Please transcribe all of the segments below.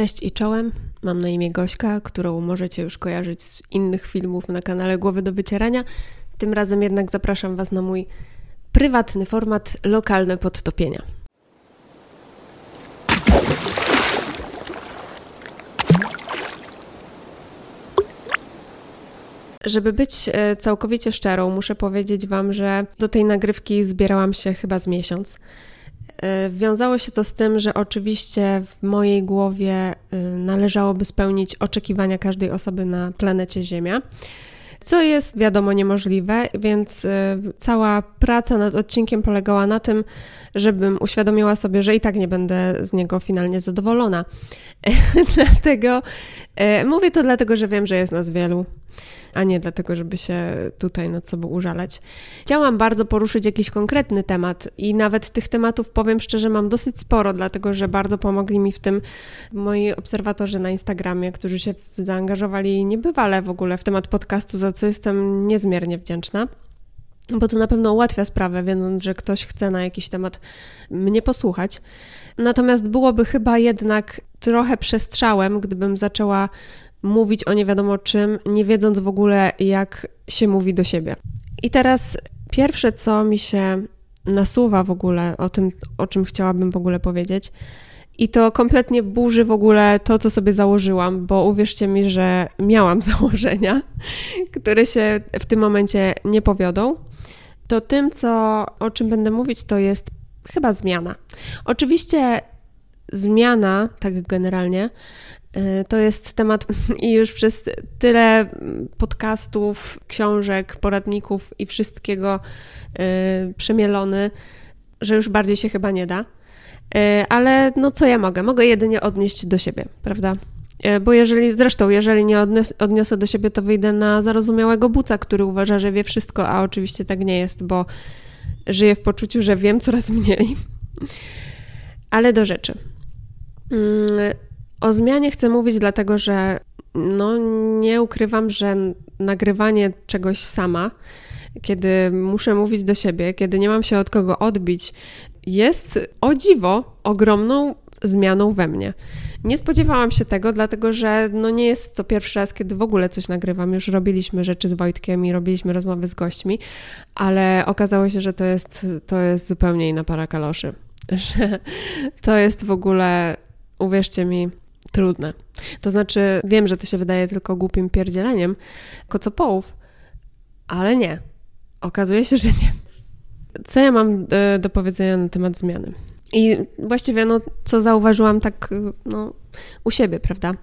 Cześć i czołem. Mam na imię Gośka, którą możecie już kojarzyć z innych filmów na kanale Głowy do Wycierania. Tym razem jednak zapraszam Was na mój prywatny format Lokalne Podtopienia. Żeby być e, całkowicie szczerą, muszę powiedzieć Wam, że do tej nagrywki zbierałam się chyba z miesiąc. E, wiązało się to z tym, że oczywiście w mojej głowie e, należałoby spełnić oczekiwania każdej osoby na planecie Ziemia, co jest wiadomo niemożliwe, więc cała praca nad odcinkiem polegała na tym, żebym uświadomiła sobie, że i tak nie będę z niego finalnie zadowolona. dlatego mówię to dlatego, że wiem, że jest nas wielu a nie dlatego, żeby się tutaj nad sobą użalać. Chciałam bardzo poruszyć jakiś konkretny temat i nawet tych tematów, powiem szczerze, mam dosyć sporo, dlatego że bardzo pomogli mi w tym moi obserwatorzy na Instagramie, którzy się zaangażowali niebywale w ogóle w temat podcastu, za co jestem niezmiernie wdzięczna bo to na pewno ułatwia sprawę, wiedząc, że ktoś chce na jakiś temat mnie posłuchać. Natomiast byłoby chyba jednak trochę przestrzałem, gdybym zaczęła mówić o nie wiadomo czym, nie wiedząc w ogóle, jak się mówi do siebie. I teraz pierwsze, co mi się nasuwa w ogóle o tym, o czym chciałabym w ogóle powiedzieć, i to kompletnie burzy w ogóle to, co sobie założyłam, bo uwierzcie mi, że miałam założenia, które się w tym momencie nie powiodą. To tym, co, o czym będę mówić, to jest chyba zmiana. Oczywiście zmiana, tak generalnie, to jest temat i już przez tyle podcastów, książek, poradników i wszystkiego y, przemielony, że już bardziej się chyba nie da. Y, ale no co ja mogę? Mogę jedynie odnieść do siebie, prawda? Bo jeżeli, zresztą, jeżeli nie odnios, odniosę do siebie, to wyjdę na zarozumiałego buca, który uważa, że wie wszystko, a oczywiście tak nie jest, bo żyję w poczuciu, że wiem coraz mniej. Ale do rzeczy. O zmianie chcę mówić, dlatego że no, nie ukrywam, że nagrywanie czegoś sama, kiedy muszę mówić do siebie, kiedy nie mam się od kogo odbić, jest o dziwo ogromną zmianą we mnie. Nie spodziewałam się tego, dlatego że no nie jest to pierwszy raz, kiedy w ogóle coś nagrywam. Już robiliśmy rzeczy z Wojtkiem i robiliśmy rozmowy z gośćmi, ale okazało się, że to jest, to jest zupełnie inna para kaloszy. Że to jest w ogóle, uwierzcie mi, trudne. To znaczy, wiem, że to się wydaje tylko głupim pierdzieleniem kocopołów, ale nie. Okazuje się, że nie. Co ja mam e, do powiedzenia na temat zmiany? I właściwie, no, co zauważyłam tak, no, u siebie, prawda?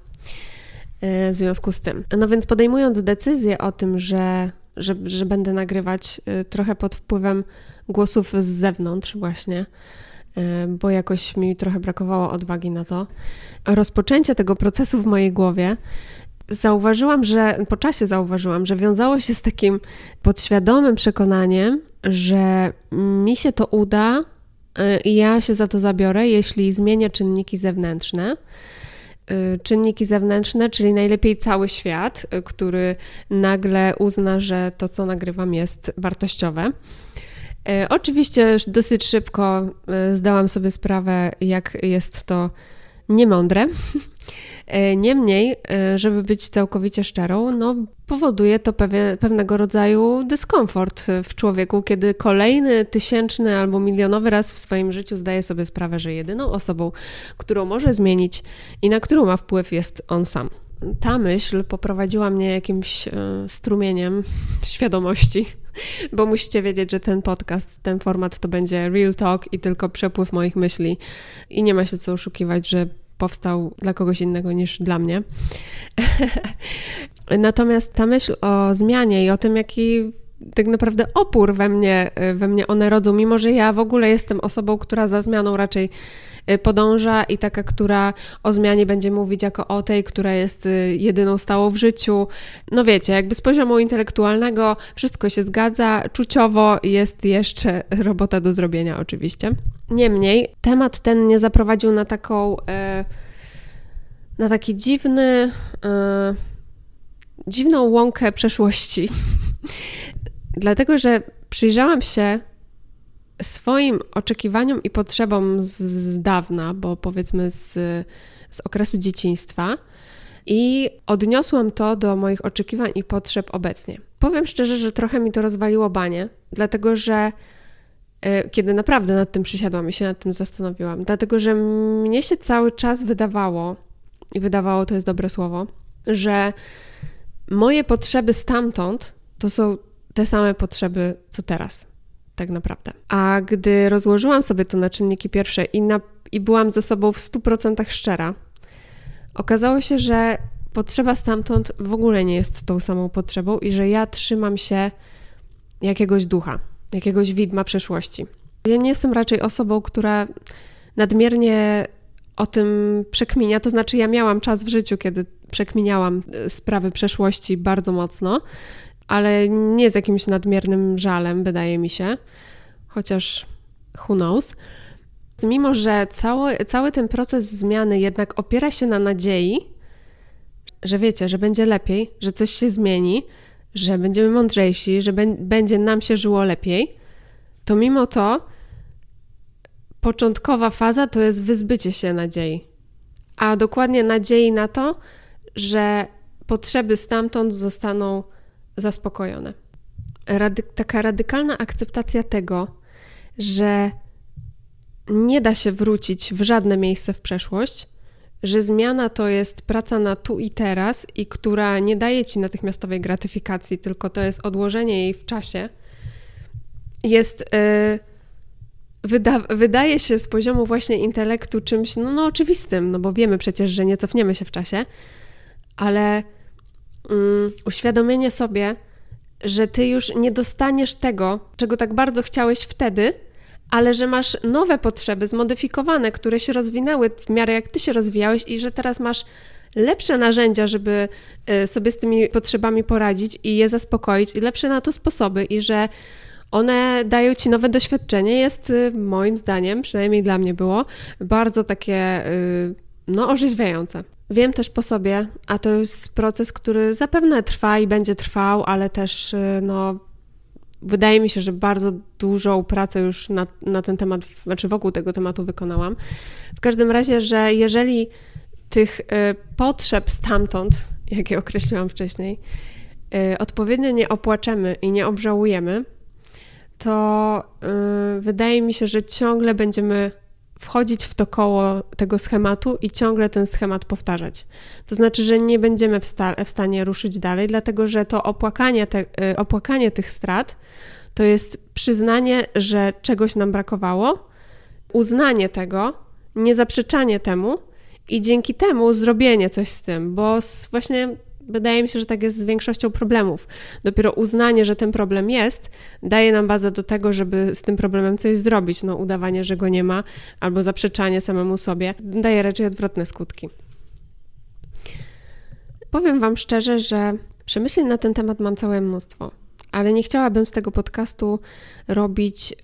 E, w związku z tym. No więc podejmując decyzję o tym, że, że, że będę nagrywać e, trochę pod wpływem głosów z zewnątrz właśnie, bo jakoś mi trochę brakowało odwagi na to. Rozpoczęcie tego procesu w mojej głowie zauważyłam, że po czasie zauważyłam, że wiązało się z takim podświadomym przekonaniem, że mi się to uda y, i ja się za to zabiorę, jeśli zmienię czynniki zewnętrzne. Y, czynniki zewnętrzne, czyli najlepiej cały świat, który nagle uzna, że to, co nagrywam, jest wartościowe. E, oczywiście dosyć szybko e, zdałam sobie sprawę, jak jest to niemądre. E, niemniej, żeby być całkowicie szczerą, no, powoduje to pewnego rodzaju dyskomfort w człowieku, kiedy kolejny tysięczny albo milionowy raz w swoim życiu zdaje sobie sprawę, że jedyną osobą, którą może zmienić i na którą ma wpływ, jest on sam. Ta myśl poprowadziła mnie jakimś strumieniem świadomości bo musicie wiedzieć, że ten podcast, ten format to będzie real talk i tylko przepływ moich myśli i nie ma się co oszukiwać, że powstał dla kogoś innego niż dla mnie. Natomiast ta myśl o zmianie i o tym, jaki tak naprawdę opór we mnie, we mnie one rodzą, mimo że ja w ogóle jestem osobą, która za zmianą raczej podąża i taka, która o zmianie będzie mówić jako o tej, która jest y, jedyną stałą w życiu. No wiecie, jakby z poziomu intelektualnego wszystko się zgadza, czuciowo jest jeszcze robota do zrobienia oczywiście. Niemniej temat ten mnie zaprowadził na taką, e, na taki dziwny, dziwną łąkę przeszłości. Dlatego, że przyjrzałam się swoim oczekiwaniom i potrzebom z dawna, bo powiedzmy z, z okresu dzieciństwa, i odniosłam to do moich oczekiwań i potrzeb obecnie. Powiem szczerze, że trochę mi to rozwaliło banie, dlatego że e, kiedy naprawdę nad tym przysiadłam i się nad tym zastanowiłam, dlatego że mnie się cały czas wydawało, i wydawało to jest dobre słowo, że moje potrzeby stamtąd to są te same potrzeby co teraz, tak naprawdę. A gdy rozłożyłam sobie to na czynniki pierwsze i, na, i byłam ze sobą w 100% szczera, okazało się, że potrzeba stamtąd w ogóle nie jest tą samą potrzebą i że ja trzymam się jakiegoś ducha, jakiegoś widma przeszłości. Ja nie jestem raczej osobą, która nadmiernie o tym przekminia. To znaczy, ja miałam czas w życiu, kiedy przekminiałam y, sprawy przeszłości bardzo mocno, ale nie z jakimś nadmiernym żalem, wydaje mi się, chociaż who knows. Mimo, że cały, cały ten proces zmiany jednak opiera się na nadziei, że wiecie, że będzie lepiej, że coś się zmieni, że będziemy mądrzejsi, że będzie nam się żyło lepiej, to mimo to początkowa faza to jest wyzbycie się nadziei. A dokładnie nadziei na to, że potrzeby stamtąd zostaną zaspokojone. Rady taka radykalna akceptacja tego, że nie da się wrócić w żadne miejsce w przeszłość, że zmiana to jest praca na tu i teraz i która nie daje ci natychmiastowej gratyfikacji, tylko to jest odłożenie jej w czasie, jest. Yy, wyda wydaje się z poziomu właśnie intelektu czymś no, no, oczywistym, no bo wiemy przecież, że nie cofniemy się w czasie, ale mm, uświadomienie sobie, że ty już nie dostaniesz tego, czego tak bardzo chciałeś wtedy, ale że masz nowe potrzeby zmodyfikowane, które się rozwinęły w miarę jak ty się rozwijałeś i że teraz masz lepsze narzędzia, żeby y, sobie z tymi potrzebami poradzić i je zaspokoić, i lepsze na to sposoby, i że one dają ci nowe doświadczenie, jest y, moim zdaniem, przynajmniej dla mnie było, bardzo takie y, no, orzeźwiające. Wiem też po sobie, a to jest proces, który zapewne trwa i będzie trwał, ale też no, wydaje mi się, że bardzo dużą pracę już na, na ten temat, znaczy wokół tego tematu wykonałam. W każdym razie, że jeżeli tych y, potrzeb stamtąd, jakie określiłam wcześniej, y, odpowiednio nie opłaczemy i nie obżałujemy, to y, wydaje mi się, że ciągle będziemy wchodzić w to koło tego schematu i ciągle ten schemat powtarzać. To znaczy, że nie będziemy w, sta- w stanie ruszyć dalej, dlatego że to opłakanie, te, y, opłakanie tych strat to jest przyznanie, że czegoś nam brakowało, uznanie tego, niezaprzeczanie temu i dzięki temu zrobienie coś z tym, bo właśnie wydaje mi się, że tak jest z większością problemów. Dopiero uznanie, że ten problem jest, daje nam bazę do tego, żeby z tym problemem coś zrobić. No, udawanie, że go nie ma, albo zaprzeczanie samemu sobie, daje raczej odwrotne skutki. Powiem Wam szczerze, że przemyśleń na ten temat mam całe mnóstwo, ale nie chciałabym z tego podcastu robić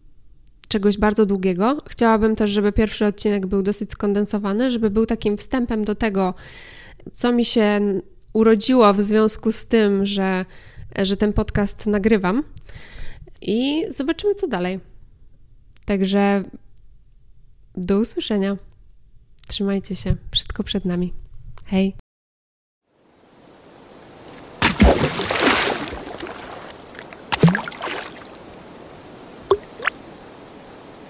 czegoś bardzo długiego. Chciałabym też, żeby pierwszy odcinek był dosyć skondensowany, żeby był takim wstępem do tego, co mi się urodziło w związku z tym, że, że ten podcast nagrywam. I zobaczymy, co dalej. Także do usłyszenia. Trzymajcie się. Wszystko przed nami. Hej.